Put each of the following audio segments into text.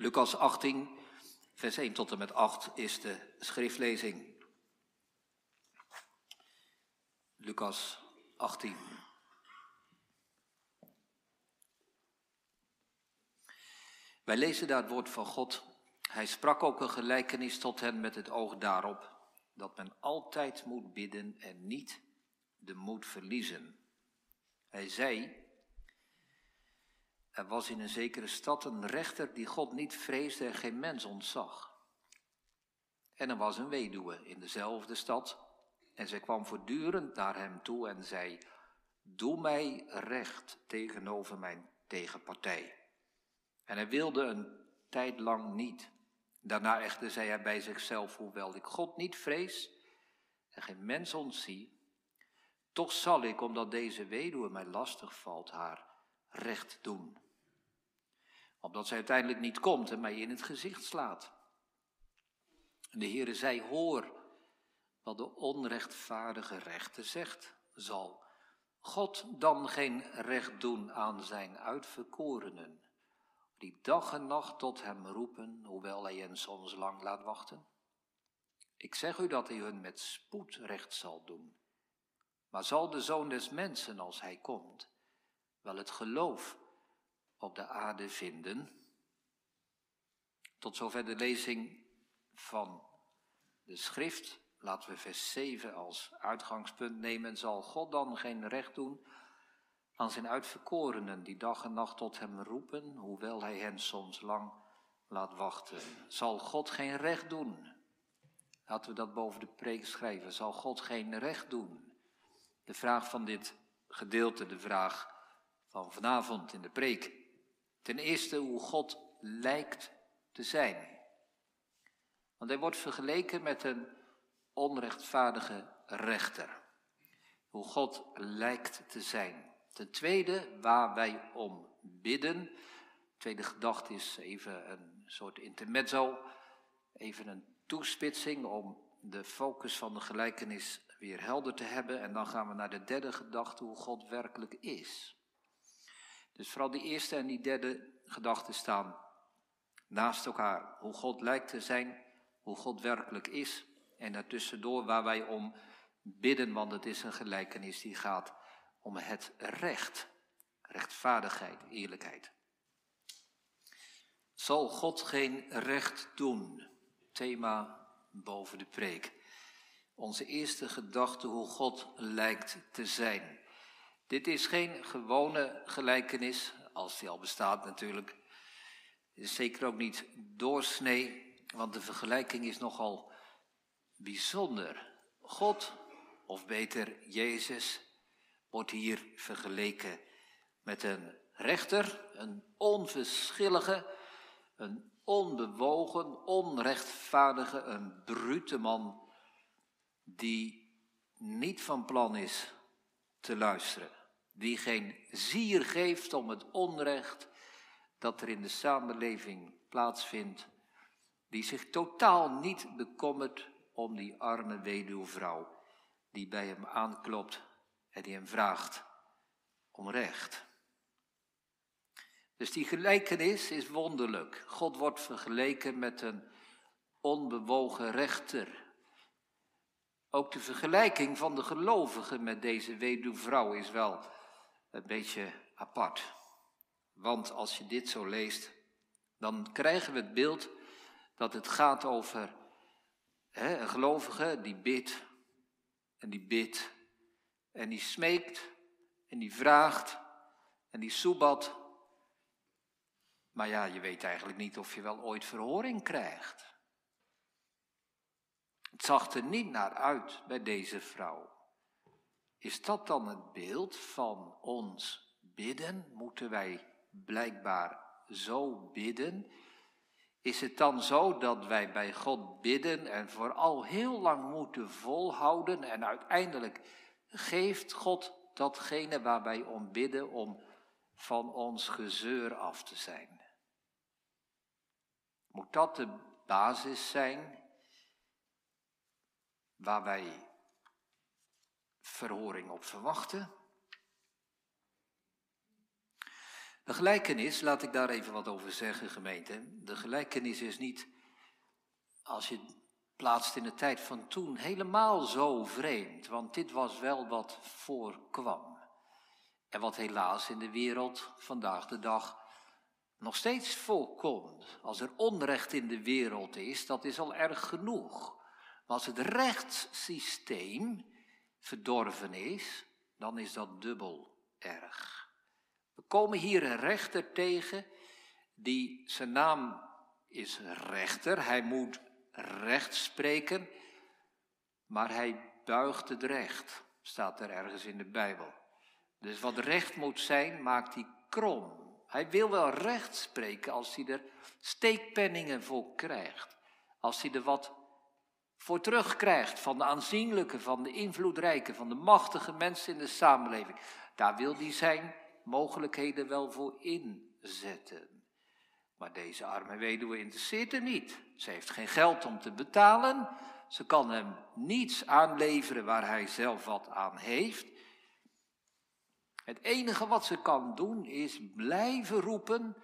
Lucas 18, vers 1 tot en met 8 is de schriftlezing. Lucas 18. Wij lezen daar het woord van God. Hij sprak ook een gelijkenis tot hen met het oog daarop dat men altijd moet bidden en niet de moed verliezen. Hij zei, er was in een zekere stad een rechter die God niet vreesde en geen mens ontzag. En er was een weduwe in dezelfde stad en zij kwam voortdurend naar hem toe en zei, doe mij recht tegenover mijn tegenpartij. En hij wilde een tijd lang niet. Daarna echter zei hij bij zichzelf, hoewel ik God niet vrees en geen mens ontzie, toch zal ik, omdat deze weduwe mij lastig valt, haar recht doen. Omdat zij uiteindelijk niet komt en mij in het gezicht slaat. En de Heere zei, hoor wat de onrechtvaardige rechter zegt, zal God dan geen recht doen aan zijn uitverkorenen, die dag en nacht tot hem roepen, hoewel hij hen soms lang laat wachten? Ik zeg u dat hij hun met spoed recht zal doen. Maar zal de zoon des mensen, als hij komt, wel het geloof op de aarde vinden? Tot zover de lezing van de schrift. Laten we vers 7 als uitgangspunt nemen. Zal God dan geen recht doen aan zijn uitverkorenen, die dag en nacht tot hem roepen, hoewel hij hen soms lang laat wachten? Zal God geen recht doen? Laten we dat boven de preek schrijven. Zal God geen recht doen? De vraag van dit gedeelte, de vraag van vanavond in de preek. Ten eerste hoe God lijkt te zijn. Want hij wordt vergeleken met een onrechtvaardige rechter. Hoe God lijkt te zijn. Ten tweede, waar wij om bidden. De tweede gedachte is even een soort intermezzo, even een toespitsing om de focus van de gelijkenis weer helder te hebben. En dan gaan we naar de derde gedachte, hoe God werkelijk is. Dus vooral die eerste en die derde gedachte staan naast elkaar. Hoe God lijkt te zijn, hoe God werkelijk is. En daartussendoor waar wij om bidden, want het is een gelijkenis die gaat om het recht, rechtvaardigheid, eerlijkheid. Zal God geen recht doen? Thema boven de preek. Onze eerste gedachte hoe God lijkt te zijn. Dit is geen gewone gelijkenis, als die al bestaat natuurlijk. Is zeker ook niet doorsnee, want de vergelijking is nogal bijzonder. God, of beter Jezus, wordt hier vergeleken met een rechter, een onverschillige, een onbewogen, onrechtvaardige, een brute man die niet van plan is te luisteren, die geen zier geeft om het onrecht dat er in de samenleving plaatsvindt, die zich totaal niet bekommert om die arme weduwvrouw die bij hem aanklopt en die hem vraagt om recht. Dus die gelijkenis is wonderlijk. God wordt vergeleken met een onbewogen rechter. Ook de vergelijking van de gelovigen met deze weduwvrouw is wel een beetje apart. Want als je dit zo leest, dan krijgen we het beeld dat het gaat over hè, een gelovige die bidt en die bidt en die smeekt en die vraagt en die soebat. Maar ja, je weet eigenlijk niet of je wel ooit verhoring krijgt. Het zag er niet naar uit bij deze vrouw. Is dat dan het beeld van ons bidden? Moeten wij blijkbaar zo bidden? Is het dan zo dat wij bij God bidden en vooral heel lang moeten volhouden en uiteindelijk geeft God datgene waar wij om bidden om van ons gezeur af te zijn? Moet dat de basis zijn waar wij verhoring op verwachten? De gelijkenis, laat ik daar even wat over zeggen, gemeente. De gelijkenis is niet, als je het plaatst in de tijd van toen, helemaal zo vreemd. Want dit was wel wat voorkwam. En wat helaas in de wereld vandaag de dag nog steeds voorkomt. Als er onrecht in de wereld is, dat is al erg genoeg. Maar als het rechtssysteem verdorven is, dan is dat dubbel erg. We komen hier een rechter tegen, die zijn naam is rechter. Hij moet recht spreken, maar hij buigt het recht, staat er ergens in de Bijbel. Dus wat recht moet zijn, maakt hij krom. Hij wil wel recht spreken als hij er steekpenningen voor krijgt. Als hij er wat voor terugkrijgt van de aanzienlijke, van de invloedrijke, van de machtige mensen in de samenleving. Daar wil hij zijn mogelijkheden wel voor inzetten. Maar deze arme weduwe interesseert hem niet. Ze heeft geen geld om te betalen. Ze kan hem niets aanleveren waar hij zelf wat aan heeft. Het enige wat ze kan doen is blijven roepen,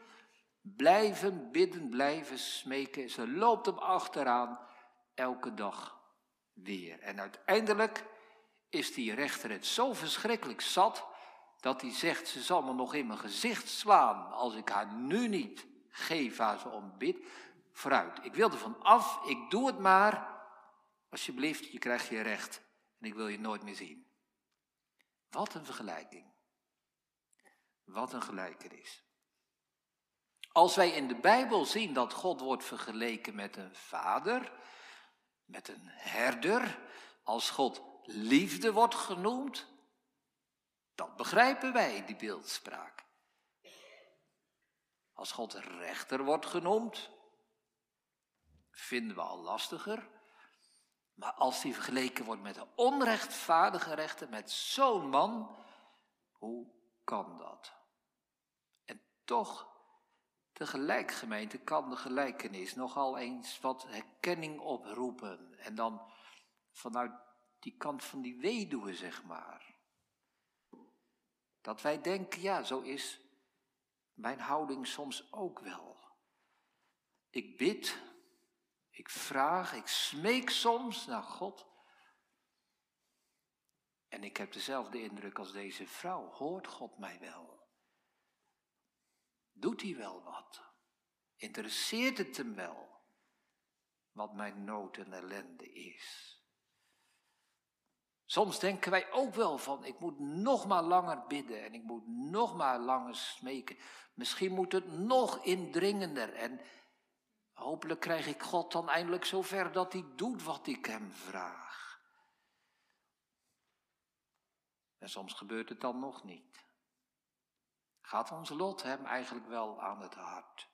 blijven bidden, blijven smeken. Ze loopt hem achteraan elke dag weer. En uiteindelijk is die rechter het zo verschrikkelijk zat dat hij zegt, ze zal me nog in mijn gezicht slaan als ik haar nu niet geef waar ze bid. Vooruit, ik wil er van af, ik doe het maar. Alsjeblieft, je krijgt je recht en ik wil je nooit meer zien. Wat een vergelijking. Wat een gelijkenis. Als wij in de Bijbel zien dat God wordt vergeleken met een vader, met een herder, als God liefde wordt genoemd, dan begrijpen wij die beeldspraak. Als God rechter wordt genoemd, vinden we al lastiger. Maar als die vergeleken wordt met een onrechtvaardige rechter, met zo'n man, hoe kan dat? En toch, tegelijk gemeente, kan de gelijkenis nogal eens wat herkenning oproepen. En dan vanuit die kant van die weduwe, zeg maar. Dat wij denken, ja, zo is mijn houding soms ook wel. Ik bid, ik vraag, ik smeek soms naar God. En ik heb dezelfde indruk als deze vrouw. Hoort God mij wel? Doet hij wel wat? Interesseert het hem wel wat mijn nood en ellende is? Soms denken wij ook wel van, ik moet nog maar langer bidden en ik moet nog maar langer smeken. Misschien moet het nog indringender en hopelijk krijg ik God dan eindelijk zover dat hij doet wat ik hem vraag. En soms gebeurt het dan nog niet. Gaat ons lot hem eigenlijk wel aan het hart?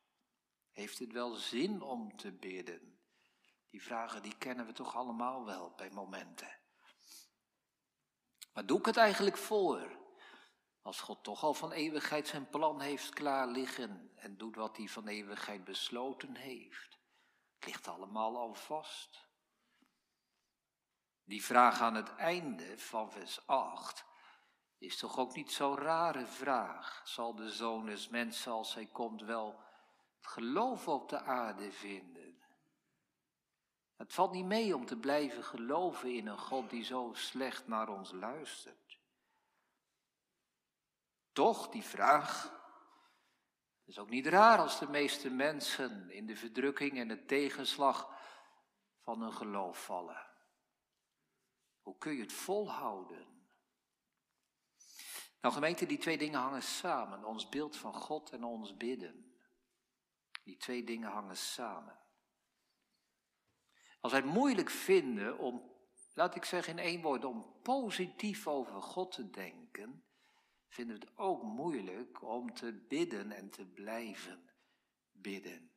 Heeft het wel zin om te bidden? Die vragen die kennen we toch allemaal wel bij momenten. Maar doe ik het eigenlijk voor? Als God toch al van eeuwigheid zijn plan heeft klaar liggen en doet wat hij van eeuwigheid besloten heeft. Het ligt allemaal al vast. Die vraag aan het einde van vers 8 is toch ook niet zo'n rare vraag. Zal de zoon des mensen als hij komt wel geloof op de aarde vinden? Het valt niet mee om te blijven geloven in een God die zo slecht naar ons luistert. Toch, die vraag. Het is ook niet raar als de meeste mensen in de verdrukking en de tegenslag van hun geloof vallen. Hoe kun je het volhouden? Nou gemeente, die twee dingen hangen samen. Ons beeld van God en ons bidden. Die twee dingen hangen samen. Als wij het moeilijk vinden om, laat ik zeggen in één woord, om positief over God te denken, vinden we het ook moeilijk om te bidden en te blijven bidden.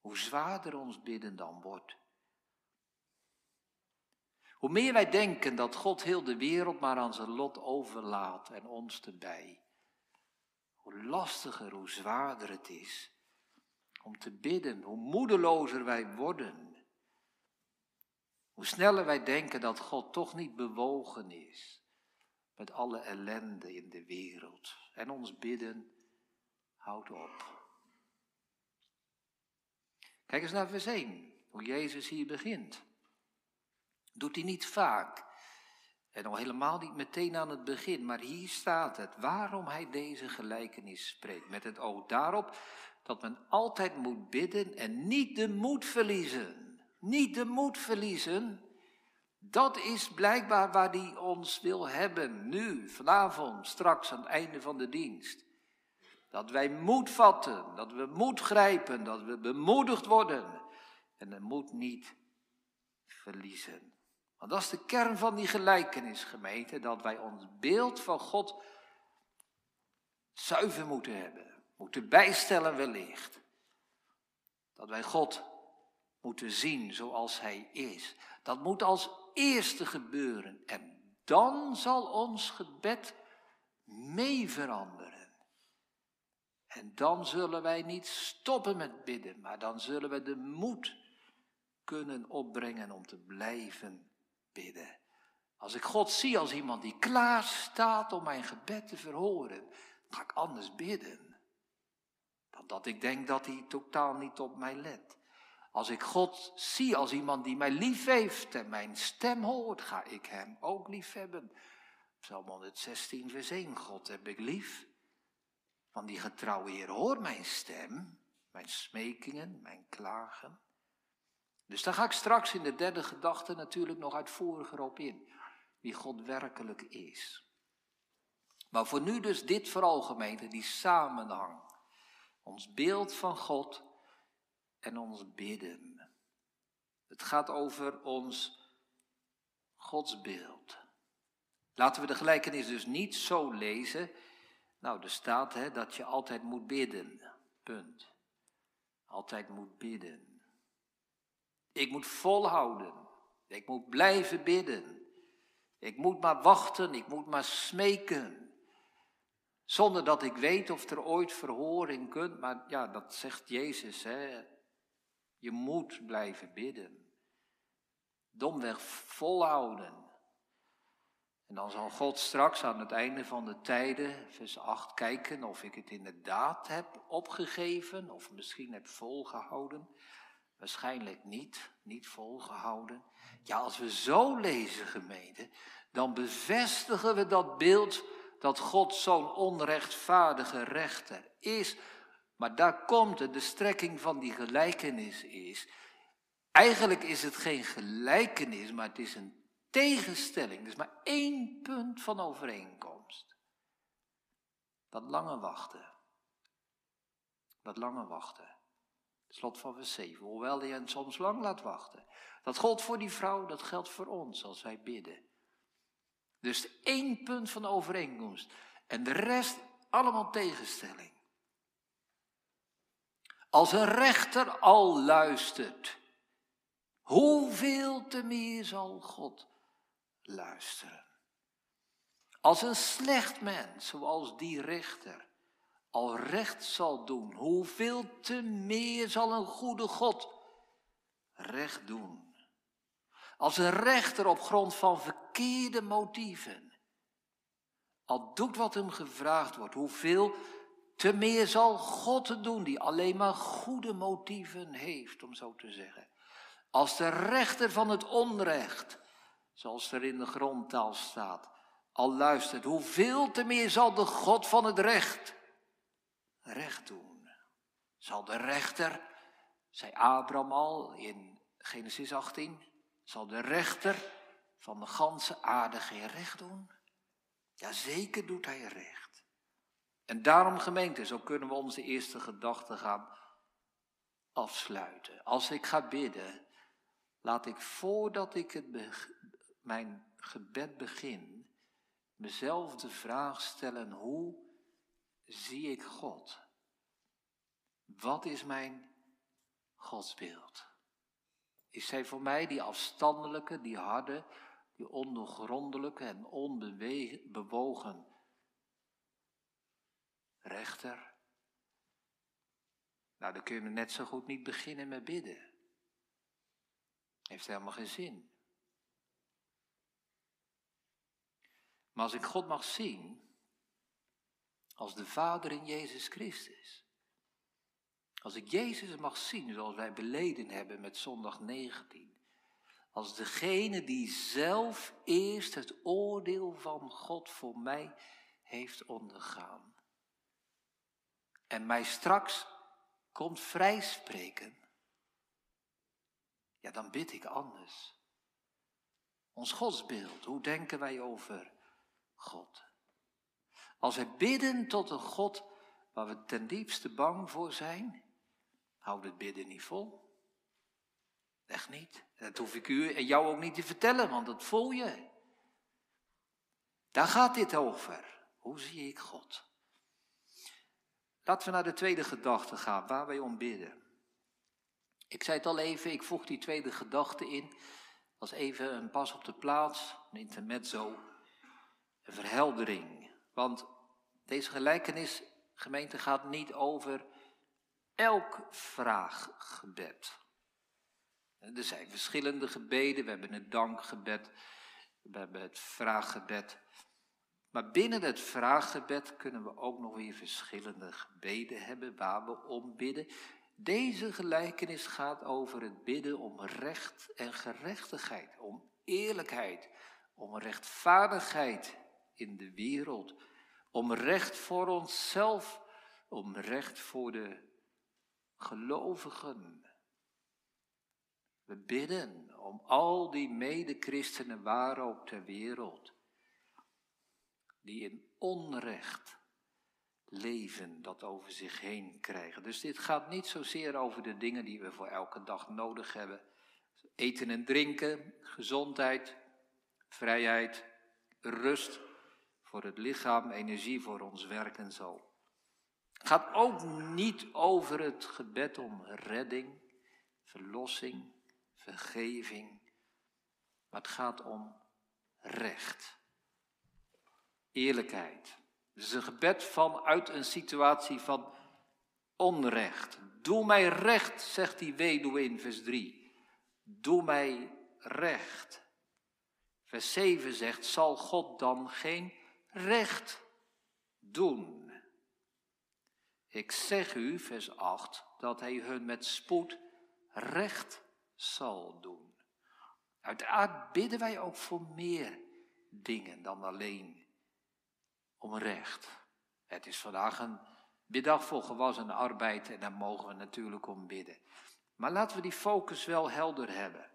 Hoe zwaarder ons bidden dan wordt. Hoe meer wij denken dat God heel de wereld maar aan zijn lot overlaat en ons erbij. Hoe lastiger, hoe zwaarder het is om te bidden, hoe moedelozer wij worden. Hoe sneller wij denken dat God toch niet bewogen is met alle ellende in de wereld. En ons bidden houdt op. Kijk eens naar vers 1, hoe Jezus hier begint. Doet hij niet vaak. En al helemaal niet meteen aan het begin, maar hier staat het, waarom hij deze gelijkenis spreekt. Met het oog daarop dat men altijd moet bidden en niet de moed verliezen. Niet de moed verliezen. Dat is blijkbaar waar hij ons wil hebben, nu, vanavond, straks aan het einde van de dienst. Dat wij moed vatten, dat we moed grijpen, dat we bemoedigd worden en de moed niet verliezen. Want dat is de kern van die gelijkenis, gemeente, dat wij ons beeld van God zuiver moeten hebben, moeten bijstellen wellicht. Dat wij God moeten zien zoals Hij is. Dat moet als eerste gebeuren en dan zal ons gebed mee veranderen. En dan zullen wij niet stoppen met bidden, maar dan zullen we de moed kunnen opbrengen om te blijven Als ik God zie als iemand die klaar staat om mijn gebed te verhoren, ga ik anders bidden. Dan dat ik denk dat hij totaal niet op mij let. Als ik God zie als iemand die mij lief heeft en mijn stem hoort, ga ik hem ook lief hebben. Psalm 116, vers 1. God heb ik lief. Van die getrouwe Heer, hoor mijn stem, mijn smekingen, mijn klagen. Dus daar ga ik straks in de derde gedachte natuurlijk nog uitvoeriger op in. Wie God werkelijk is. Maar voor nu dus dit vooral gemeente, die samenhang. Ons beeld van God en ons bidden. Het gaat over ons godsbeeld. Laten we de gelijkenis dus niet zo lezen nou, er staat hè, dat je altijd moet bidden. Punt. Altijd moet bidden. Ik moet volhouden. Ik moet blijven bidden. Ik moet maar wachten, ik moet maar smeken. Zonder dat ik weet of er ooit verhoring kunt, maar ja, dat zegt Jezus, hè. Je moet blijven bidden. Domweg volhouden. En dan zal God straks aan het einde van de tijden, vers 8, kijken of ik het inderdaad heb opgegeven of misschien heb volgehouden. Waarschijnlijk niet, niet volgehouden. Ja, als we zo lezen, gemeente, dan bevestigen we dat beeld dat God zo'n onrechtvaardige rechter is. Maar daar komt het, de strekking van die gelijkenis is. Eigenlijk is het geen gelijkenis, maar het is een tegenstelling. Dus maar één punt van overeenkomst. Dat lange wachten. Dat lange wachten. Slot van vers 7. Hoewel hij hen soms lang laat wachten. Dat geldt voor die vrouw, dat geldt voor ons als wij bidden. Dus één punt van overeenkomst. En de rest allemaal tegenstelling. Als een rechter al luistert, hoeveel te meer zal God luisteren. Als een slecht mens, zoals die rechter, al recht zal doen, hoeveel te meer zal een goede God recht doen. Als een rechter op grond van verkeerde motieven, al doet wat hem gevraagd wordt, hoeveel te meer zal God doen, die alleen maar goede motieven heeft, om zo te zeggen. Als de rechter van het onrecht zoals er in de grondtaal staat, al luistert, hoeveel te meer zal de God van het recht recht doen. Zal de rechter, zei Abraham al in Genesis 18, zal de rechter van de ganse aarde geen recht doen? Jazeker doet hij recht. En daarom gemeente, zo kunnen we onze eerste gedachte gaan afsluiten. Als ik ga bidden, laat ik voordat ik het mijn gebed begin, mezelf de vraag stellen, hoe zie ik God? Wat is mijn godsbeeld? Is hij voor mij die afstandelijke, die harde, die ondergrondelijke en onbewogen rechter? Nou, dan kun je net zo goed niet beginnen met bidden. Heeft helemaal geen zin. Maar als ik God mag zien, als de Vader in Jezus Christus. Als ik Jezus mag zien zoals wij beleden hebben met zondag 19. Als degene die zelf eerst het oordeel van God voor mij heeft ondergaan. En mij straks komt vrijspreken. Ja, dan bid ik anders. Ons godsbeeld, hoe denken wij over God? Als wij bidden tot een God waar we ten diepste bang voor zijn, houdt het bidden niet vol. Echt niet. Dat hoef ik u en jou ook niet te vertellen, want dat voel je. Daar gaat dit over. Hoe zie ik God? Laten we naar de tweede gedachte gaan, waar wij om bidden. Ik zei het al even, ik voeg die tweede gedachte in. Als even een pas op de plaats, een intermezzo, een verheldering. Want deze gelijkenis, gemeente, gaat niet over elk vraaggebed. Er zijn verschillende gebeden. We hebben het dankgebed, we hebben het vraaggebed. Maar binnen het vraaggebed kunnen we ook nog weer verschillende gebeden hebben waar we om bidden. Deze gelijkenis gaat over het bidden om recht en gerechtigheid, om eerlijkheid, om rechtvaardigheid in de wereld, om recht voor onszelf, om recht voor de gelovigen. We bidden om al die medechristenen waar ook ter wereld, die in onrecht leven dat over zich heen krijgen. Dus dit gaat niet zozeer over de dingen die we voor elke dag nodig hebben. Eten en drinken, gezondheid, vrijheid, rust voor het lichaam, energie voor ons werk en zo. Het gaat ook niet over het gebed om redding, verlossing, vergeving. Maar het gaat om recht. Eerlijkheid. Het is een gebed vanuit een situatie van onrecht. Doe mij recht, zegt die weduwe in vers 3. Doe mij recht. Vers 7 zegt, zal God dan geen recht doen? Ik zeg u, vers 8, dat hij hun met spoed recht zal doen. Uiteraard bidden wij ook voor meer dingen dan alleen om recht. Het is vandaag een middag voor gewassen arbeid en daar mogen we natuurlijk om bidden. Maar laten we die focus wel helder hebben.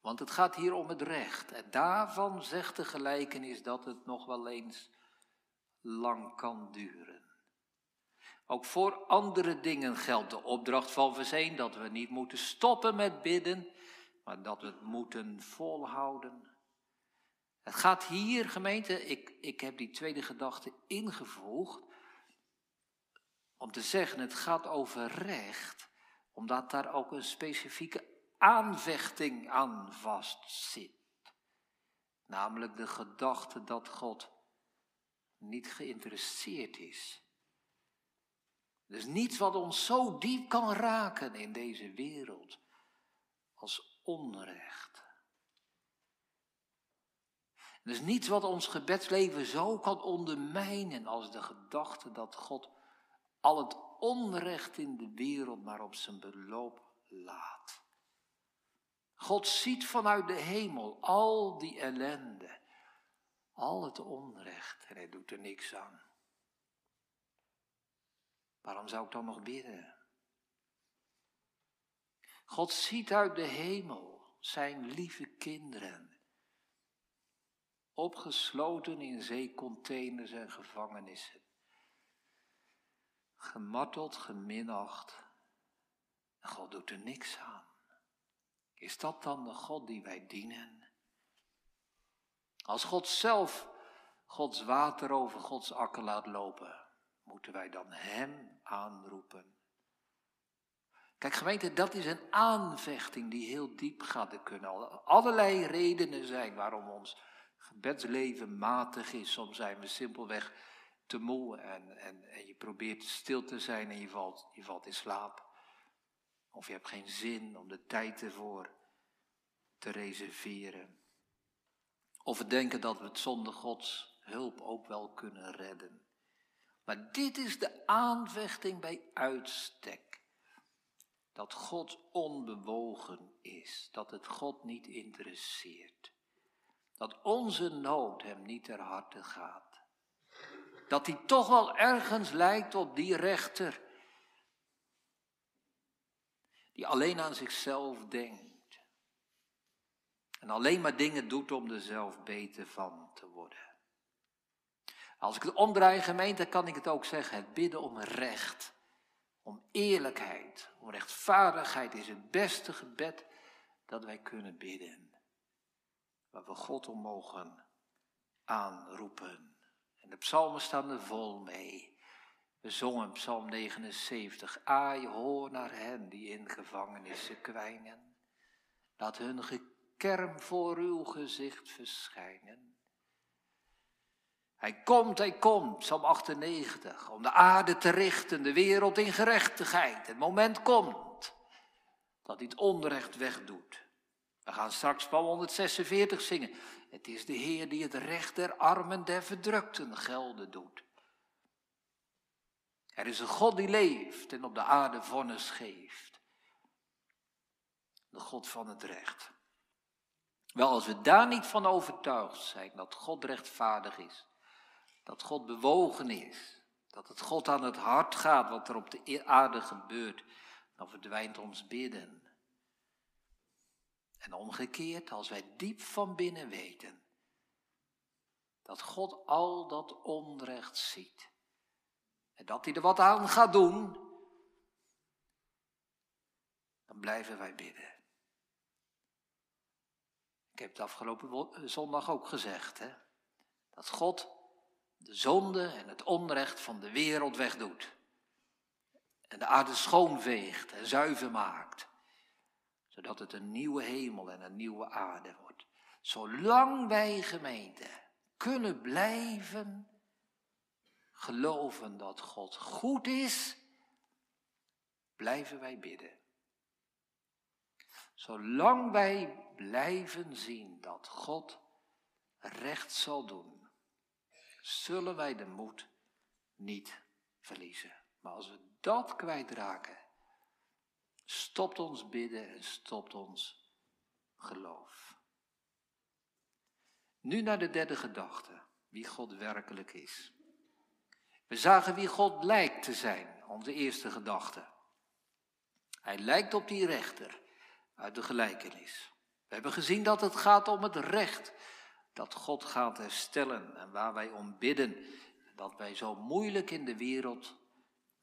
Want het gaat hier om het recht. En daarvan zegt de gelijkenis dat het nog wel eens lang kan duren. Ook voor andere dingen geldt de opdracht van verzeen dat we niet moeten stoppen met bidden, maar dat we het moeten volhouden. Het gaat hier, gemeente, ik, ik heb die tweede gedachte ingevoegd, om te zeggen het gaat over recht, omdat daar ook een specifieke aanvechting aan vastzit. Namelijk de gedachte dat God niet geïnteresseerd is is niets wat ons zo diep kan raken in deze wereld als onrecht. Is niets wat ons gebedsleven zo kan ondermijnen als de gedachte dat God al het onrecht in de wereld maar op zijn beloop laat. God ziet vanuit de hemel al die ellende, al het onrecht en hij doet er niks aan. Waarom zou ik dan nog bidden? God ziet uit de hemel zijn lieve kinderen, opgesloten in zeecontainers en gevangenissen, gemarteld, geminacht. God doet er niks aan. Is dat dan de God die wij dienen? Als God zelf Gods water over Gods akker laat lopen, moeten wij dan Hem aanroepen. Kijk gemeente, dat is een aanvechting die heel diep gaat. Er kunnen allerlei redenen zijn waarom ons gebedsleven matig is. Soms zijn we simpelweg te moe en, en, en je probeert stil te zijn en je valt, je valt in slaap. Of je hebt geen zin om de tijd ervoor te reserveren. Of we denken dat we het zonder Gods hulp ook wel kunnen redden. Maar dit is de aanvechting bij uitstek. Dat God onbewogen is, dat het God niet interesseert. Dat onze nood hem niet ter harte gaat. Dat hij toch wel ergens lijkt op die rechter die alleen aan zichzelf denkt. En alleen maar dingen doet om er zelf beter van te worden. Als ik het omdraai, gemeente, kan ik het ook zeggen. Het bidden om recht, om eerlijkheid, om rechtvaardigheid is het beste gebed dat wij kunnen bidden. Waar we God om mogen aanroepen. En de psalmen staan er vol mee. We zongen Psalm 79. Aai, hoor naar hen die in gevangenissen kwijnen. Laat hun gekerm voor uw gezicht verschijnen. Hij komt, hij komt, Psalm 98, om de aarde te richten, de wereld in gerechtigheid. Het moment komt dat hij het onrecht wegdoet. We gaan straks Psalm 146 zingen. Het is de Heer die het recht der armen, der verdrukten gelden doet. Er is een God die leeft en op de aarde vonnis geeft. De God van het recht. Wel, als we daar niet van overtuigd zijn dat God rechtvaardig is, dat God bewogen is, dat het God aan het hart gaat wat er op de aarde gebeurt, dan verdwijnt ons bidden. En omgekeerd, als wij diep van binnen weten dat God al dat onrecht ziet, en dat hij er wat aan gaat doen, dan blijven wij bidden. Ik heb het afgelopen zondag ook gezegd, hè? dat God de zonde en het onrecht van de wereld wegdoet. En de aarde schoonveegt en zuiver maakt. Zodat het een nieuwe hemel en een nieuwe aarde wordt. Zolang wij gemeente kunnen blijven geloven dat God goed is, blijven wij bidden. Zolang wij blijven zien dat God recht zal doen, zullen wij de moed niet verliezen. Maar als we dat kwijtraken, stopt ons bidden en stopt ons geloof. Nu naar de derde gedachte, wie God werkelijk is. We zagen wie God lijkt te zijn, onze eerste gedachte. Hij lijkt op die rechter uit de gelijkenis. We hebben gezien dat het gaat om het recht dat God gaat herstellen en waar wij om bidden. Dat wij zo moeilijk in de wereld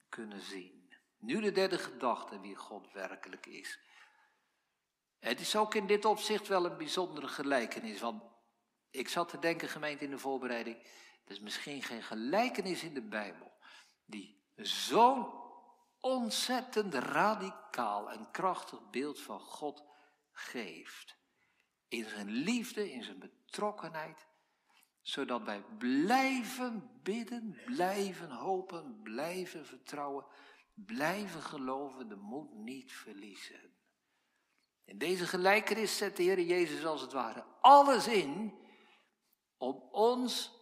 kunnen zien. Nu de derde gedachte, wie God werkelijk is. Het is ook in dit opzicht wel een bijzondere gelijkenis. Want ik zat te denken, gemeente, in de voorbereiding. Er is misschien geen gelijkenis in de Bijbel die zo'n ontzettend radicaal en krachtig beeld van God geeft. In zijn liefde, in zijn betrokkenheid, zodat wij blijven bidden, blijven hopen, blijven vertrouwen, blijven geloven, de moed niet verliezen. In deze gelijkenis zet de Heer Jezus als het ware alles in om ons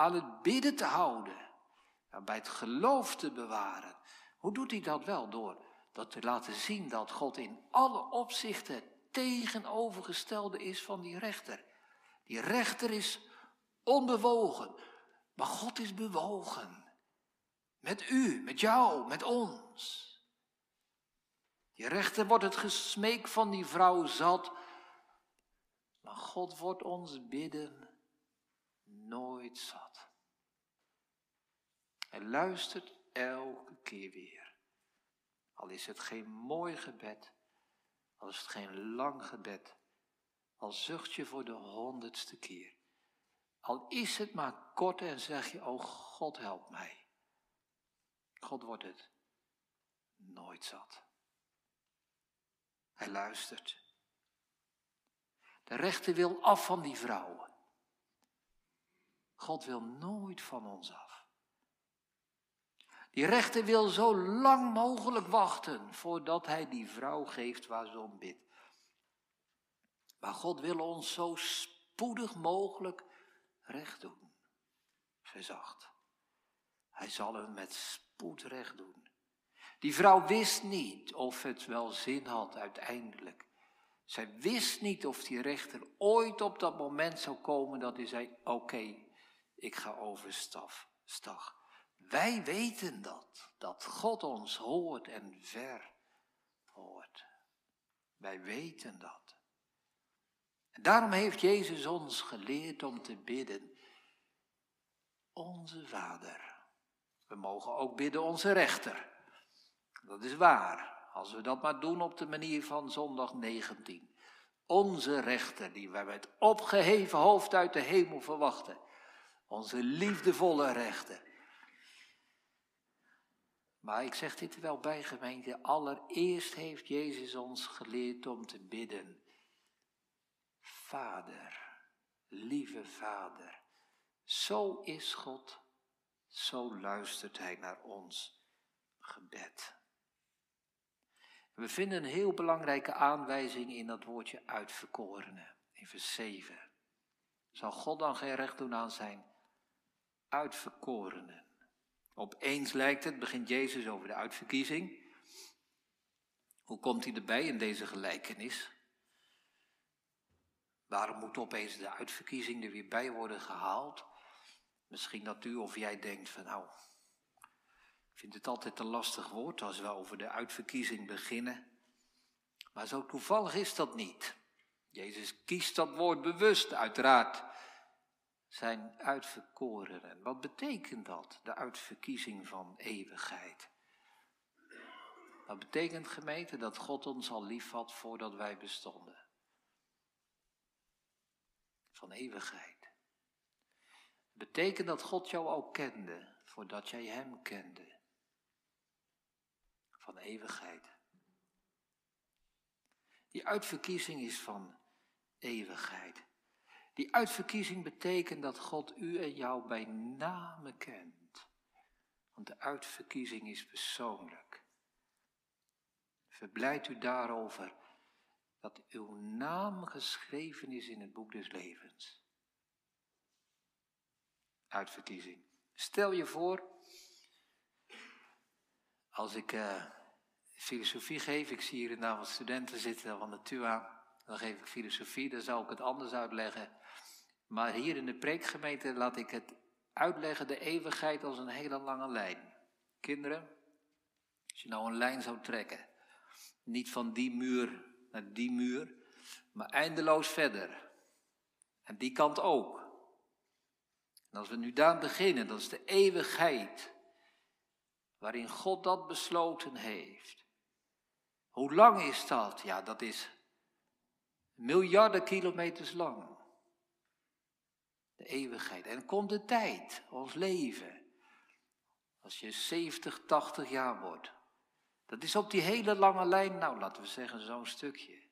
aan het bidden te houden, bij het geloof te bewaren. Hoe doet hij dat wel? Door dat te laten zien dat God in alle opzichten tegenovergestelde is van die rechter. Die rechter is onbewogen, maar God is bewogen. Met u, met jou, met ons. Die rechter wordt het gesmeek van die vrouw zat, maar God wordt ons bidden nooit zat. Hij luistert elke keer weer. Al is het geen mooi gebed, al is het geen lang gebed, al zucht je voor de honderdste keer. Al is het maar kort en zeg je, oh God help mij. God wordt het nooit zat. Hij luistert. De rechter wil af van die vrouwen. God wil nooit van ons af. Die rechter wil zo lang mogelijk wachten voordat hij die vrouw geeft waar ze om bidt. Maar God wil ons zo spoedig mogelijk recht doen. verzacht. Hij zal hem met spoed recht doen. Die vrouw wist niet of het wel zin had uiteindelijk. Zij wist niet of die rechter ooit op dat moment zou komen dat hij zei: Oké, ik ga overstag. Wij weten dat, dat God ons hoort en ver hoort. Wij weten dat. En daarom heeft Jezus ons geleerd om te bidden. Onze Vader. We mogen ook bidden onze rechter. Dat is waar. Als we dat maar doen op de manier van zondag 19. Onze rechter, die wij met opgeheven hoofd uit de hemel verwachten. Onze liefdevolle rechter. Maar ik zeg dit wel bij, gemeente. Allereerst heeft Jezus ons geleerd om te bidden. Vader, lieve Vader, zo is God, zo luistert Hij naar ons gebed. We vinden een heel belangrijke aanwijzing in dat woordje uitverkorene, in vers 7. Zal God dan geen recht doen aan zijn uitverkorenen? Opeens lijkt het, begint Jezus over de uitverkiezing. Hoe komt hij erbij in deze gelijkenis? Waarom moet opeens de uitverkiezing er weer bij worden gehaald? Misschien dat u of jij denkt van nou, ik vind het altijd een lastig woord als we over de uitverkiezing beginnen. Maar zo toevallig is dat niet. Jezus kiest dat woord bewust, uiteraard. Zijn uitverkorenen. Wat betekent dat, de uitverkiezing van eeuwigheid? Dat betekent, gemeente, dat God ons al lief had voordat wij bestonden. Van eeuwigheid. Het betekent dat God jou ook kende voordat jij Hem kende van eeuwigheid. Die uitverkiezing is van eeuwigheid. Die uitverkiezing betekent dat God u en jou bij name kent. Want de uitverkiezing is persoonlijk. Verblijd u daarover dat uw naam geschreven is in het boek des levens. Uitverkiezing. Stel je voor, als ik uh, filosofie geef, ik zie hier een aantal studenten zitten van de TUA, dan geef ik filosofie, dan zou ik het anders uitleggen. Maar hier in de preekgemeente laat ik het uitleggen, de eeuwigheid als een hele lange lijn. Kinderen, als je nou een lijn zou trekken, niet van die muur naar die muur, maar eindeloos verder. En die kant ook. En als we nu daar beginnen, dat is de eeuwigheid waarin God dat besloten heeft. Hoe lang is dat? Ja, dat is miljarden kilometers lang. De eeuwigheid. En komt de tijd, ons leven. Als je 70, 80 jaar wordt. Dat is op die hele lange lijn, nou laten we zeggen zo'n stukje.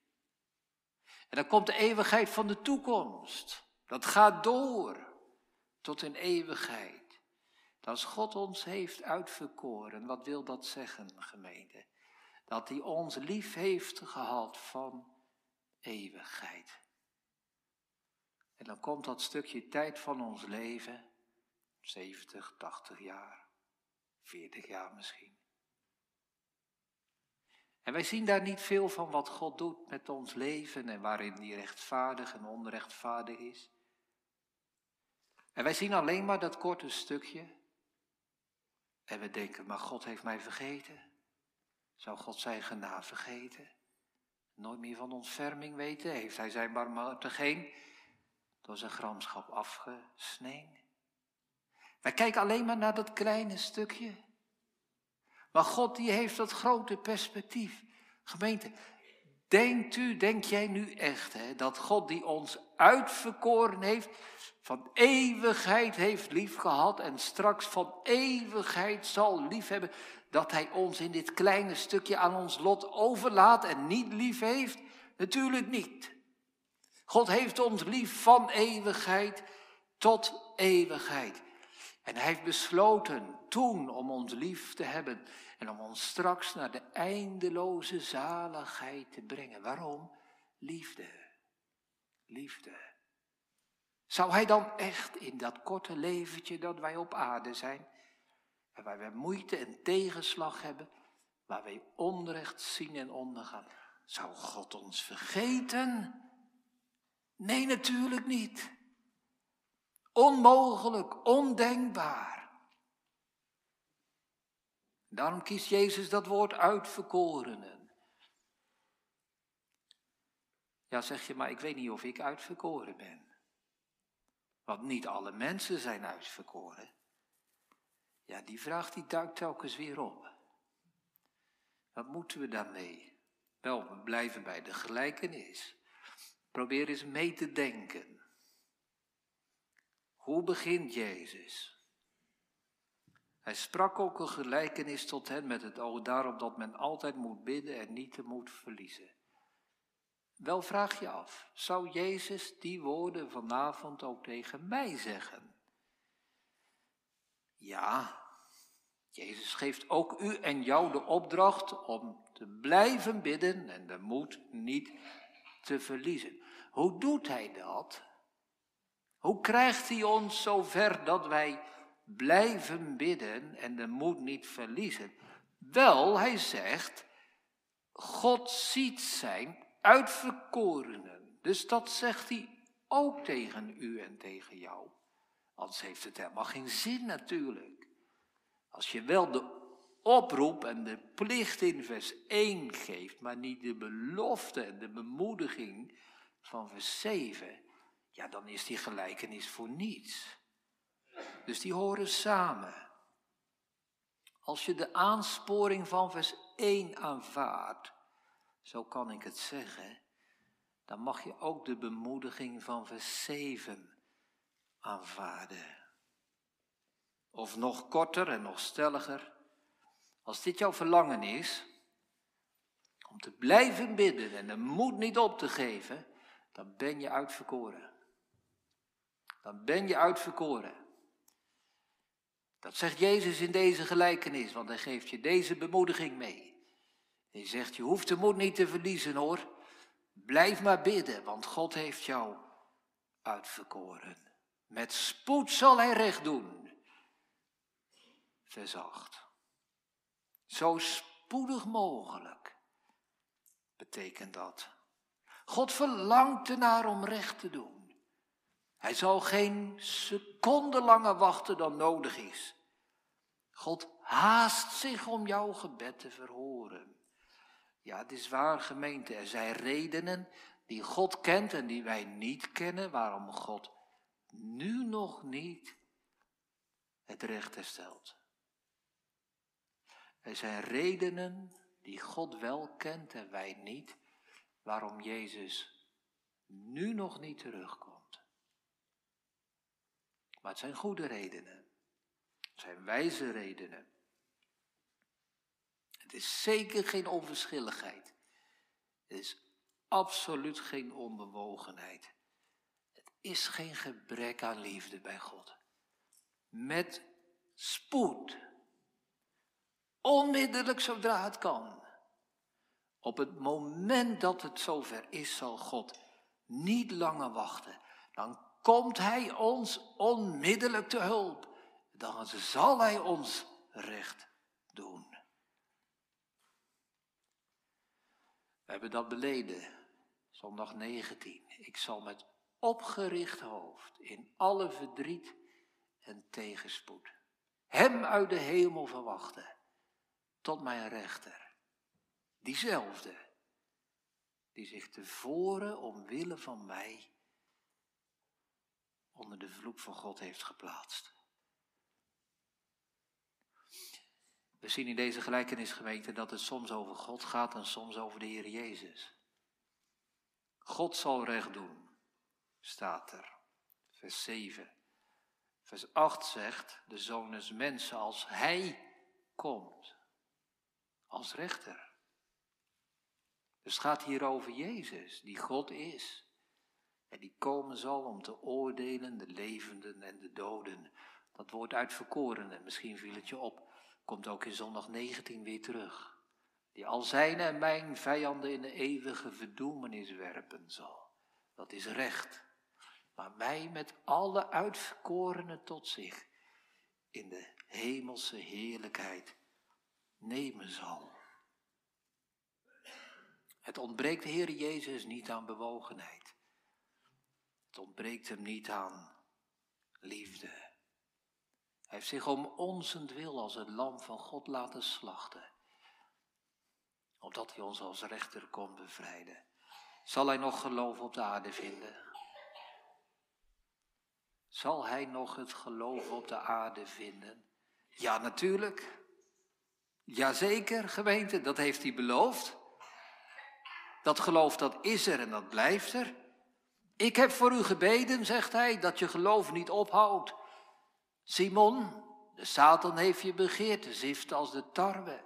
En dan komt de eeuwigheid van de toekomst. Dat gaat door tot in eeuwigheid. Als God ons heeft uitverkoren, wat wil dat zeggen, gemeente? Dat hij ons lief heeft gehad van eeuwigheid. En dan komt dat stukje tijd van ons leven, 70, 80 jaar, 40 jaar misschien. En wij zien daar niet veel van wat God doet met ons leven en waarin die rechtvaardig en onrechtvaardig is. En wij zien alleen maar dat korte stukje en we denken, maar God heeft mij vergeten. Zou God zijn genade vergeten? Nooit meer van ontferming weten? Heeft hij zijn barmhartigheid door zijn gramschap afgesneden? Wij kijken alleen maar naar dat kleine stukje. Maar God die heeft dat grote perspectief. Gemeente, denkt u, denk jij nu echt, hè, dat God die ons uitverkoren heeft, van eeuwigheid heeft lief gehad en straks van eeuwigheid zal lief hebben, dat Hij ons in dit kleine stukje aan ons lot overlaat en niet lief heeft? Natuurlijk niet. God heeft ons lief van eeuwigheid tot eeuwigheid. En hij heeft besloten toen om ons lief te hebben en om ons straks naar de eindeloze zaligheid te brengen. Waarom? Liefde. Liefde. Zou hij dan echt in dat korte leventje dat wij op aarde zijn, waar wij moeite en tegenslag hebben, waar wij onrecht zien en ondergaan, zou God ons vergeten? Nee, natuurlijk niet. Onmogelijk, ondenkbaar. Daarom kiest Jezus dat woord uitverkorenen. Ja, zeg je, maar ik weet niet of ik uitverkoren ben. Want niet alle mensen zijn uitverkoren. Ja, die vraag die duikt telkens weer op. Wat moeten we daarmee? Wel, we blijven bij de gelijkenis. Probeer eens mee te denken. Hoe begint Jezus? Hij sprak ook een gelijkenis tot hen met het oog daarop dat men altijd moet bidden en niet te moet verliezen. Wel vraag je af, zou Jezus die woorden vanavond ook tegen mij zeggen? Ja, Jezus geeft ook u en jou de opdracht om te blijven bidden en de moed niet te verliezen. Hoe doet hij dat? Hoe krijgt hij ons zover dat wij blijven bidden en de moed niet verliezen? Wel, hij zegt, God ziet zijn uitverkorenen. Dus dat zegt hij ook tegen u en tegen jou. Anders heeft het helemaal geen zin natuurlijk. Als je wel de oproep en de plicht in vers 1 geeft, maar niet de belofte en de bemoediging van vers 7, ja, dan is die gelijkenis voor niets. Dus die horen samen. Als je de aansporing van vers 1 aanvaardt, zo kan ik het zeggen, dan mag je ook de bemoediging van vers 7 aanvaarden. Of nog korter en nog stelliger, als dit jouw verlangen is, om te blijven bidden en de moed niet op te geven, dan ben je uitverkoren. Dan ben je uitverkoren. Dat zegt Jezus in deze gelijkenis, want hij geeft je deze bemoediging mee. Hij zegt, je hoeft de moed niet te verliezen hoor. Blijf maar bidden, want God heeft jou uitverkoren. Met spoed zal hij recht doen. Vers 8. Zo spoedig mogelijk betekent dat. God verlangt ernaar om recht te doen. Hij zal geen seconde langer wachten dan nodig is. God haast zich om jouw gebed te verhoren. Ja, het is waar, gemeente. Er zijn redenen die God kent en die wij niet kennen, waarom God nu nog niet het recht herstelt. Er zijn redenen die God wel kent en wij niet, waarom Jezus nu nog niet terugkomt. Maar het zijn goede redenen. Het zijn wijze redenen. Het is zeker geen onverschilligheid. Het is absoluut geen onbewogenheid. Is geen gebrek aan liefde bij God. Met spoed Onmiddellijk zodra het kan. Op het moment dat het zover is, zal God niet langer wachten. Dan komt Hij ons onmiddellijk te hulp. Dan zal Hij ons recht doen. We hebben dat beleden, zondag 19. Ik zal met opgericht hoofd in alle verdriet en tegenspoed Hem uit de hemel verwachten tot mijn rechter. Diezelfde, die zich tevoren omwille van mij onder de vloek van God heeft geplaatst. We zien in deze gelijkenisgemeente dat het soms over God gaat en soms over de Heer Jezus. God zal recht doen, staat er. Vers 7. Vers 8 zegt, de zoon is mensen als hij komt als rechter. Dus het gaat hier over Jezus, die God is. En die komen zal om te oordelen de levenden en de doden. Dat woord uitverkorene, misschien viel het je op, komt ook in zondag 19 weer terug. Die al zijn en mijn vijanden in de eeuwige verdoemenis werpen zal. Dat is recht. Maar mij met alle uitverkorenen tot zich in de hemelse heerlijkheid nemen zal. Het ontbreekt de Heer Jezus niet aan bewogenheid. Het ontbreekt hem niet aan liefde. Hij heeft zich om wil als het lam van God laten slachten. Opdat hij ons als rechter kon bevrijden. Zal hij nog geloof op de aarde vinden? Zal hij nog het geloof op de aarde vinden? Ja, natuurlijk. Jazeker, gemeente, dat heeft hij beloofd. Dat geloof dat is er en dat blijft er. Ik heb voor u gebeden, zegt hij, dat je geloof niet ophoudt. Simon, de Satan heeft je begeerd, zift als de tarwe.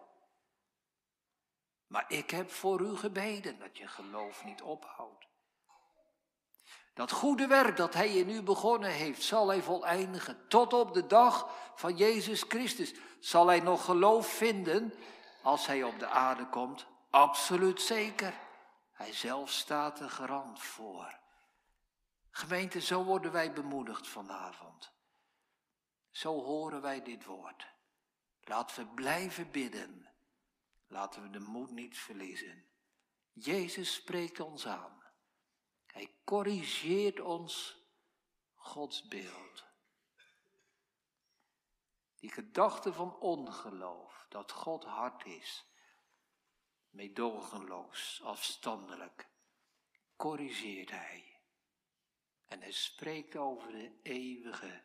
Maar ik heb voor u gebeden dat je geloof niet ophoudt. Dat goede werk dat hij in u begonnen heeft, zal hij voleindigen. Tot op de dag van Jezus Christus. Zal hij nog geloof vinden als hij op de aarde komt? Absoluut zeker. Hij zelf staat er garant voor. Gemeente, zo worden wij bemoedigd vanavond. Zo horen wij dit woord. Laten we blijven bidden. Laten we de moed niet verliezen. Jezus spreekt ons aan. Hij corrigeert ons Gods beeld. Die gedachte van ongeloof, dat God hard is, meedogenloos, afstandelijk, corrigeert hij. En hij spreekt over de eeuwige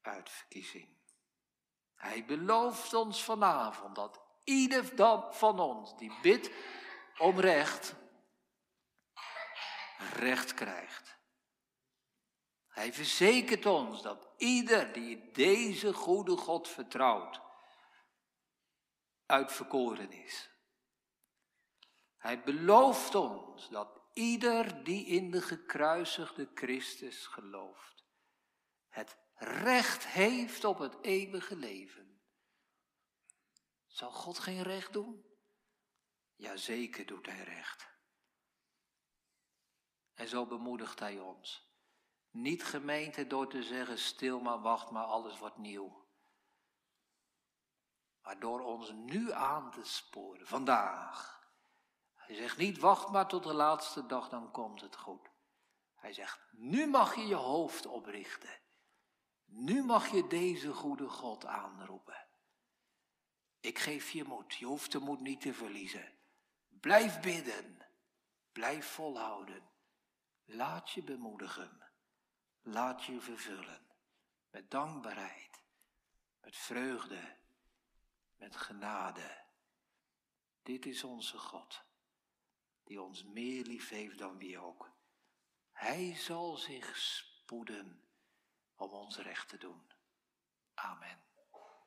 uitverkiezing. Hij belooft ons vanavond dat ieder van ons die bidt om recht, recht krijgt. Hij verzekert ons dat ieder die deze goede God vertrouwt, uitverkoren is. Hij belooft ons dat ieder die in de gekruisigde Christus gelooft, het recht heeft op het eeuwige leven. Zal God geen recht doen? Jazeker doet hij recht. En zo bemoedigt hij ons. Niet gemeente door te zeggen, stil maar, wacht maar, alles wordt nieuw. Maar door ons nu aan te sporen, vandaag. Hij zegt niet, wacht maar tot de laatste dag, dan komt het goed. Hij zegt, nu mag je je hoofd oprichten. Nu mag je deze goede God aanroepen. Ik geef je moed, je hoeft de moed niet te verliezen. Blijf bidden, blijf volhouden. Laat je bemoedigen, laat je vervullen met dankbaarheid, met vreugde, met genade. Dit is onze God, die ons meer lief heeft dan wie ook. Hij zal zich spoeden om ons recht te doen. Amen.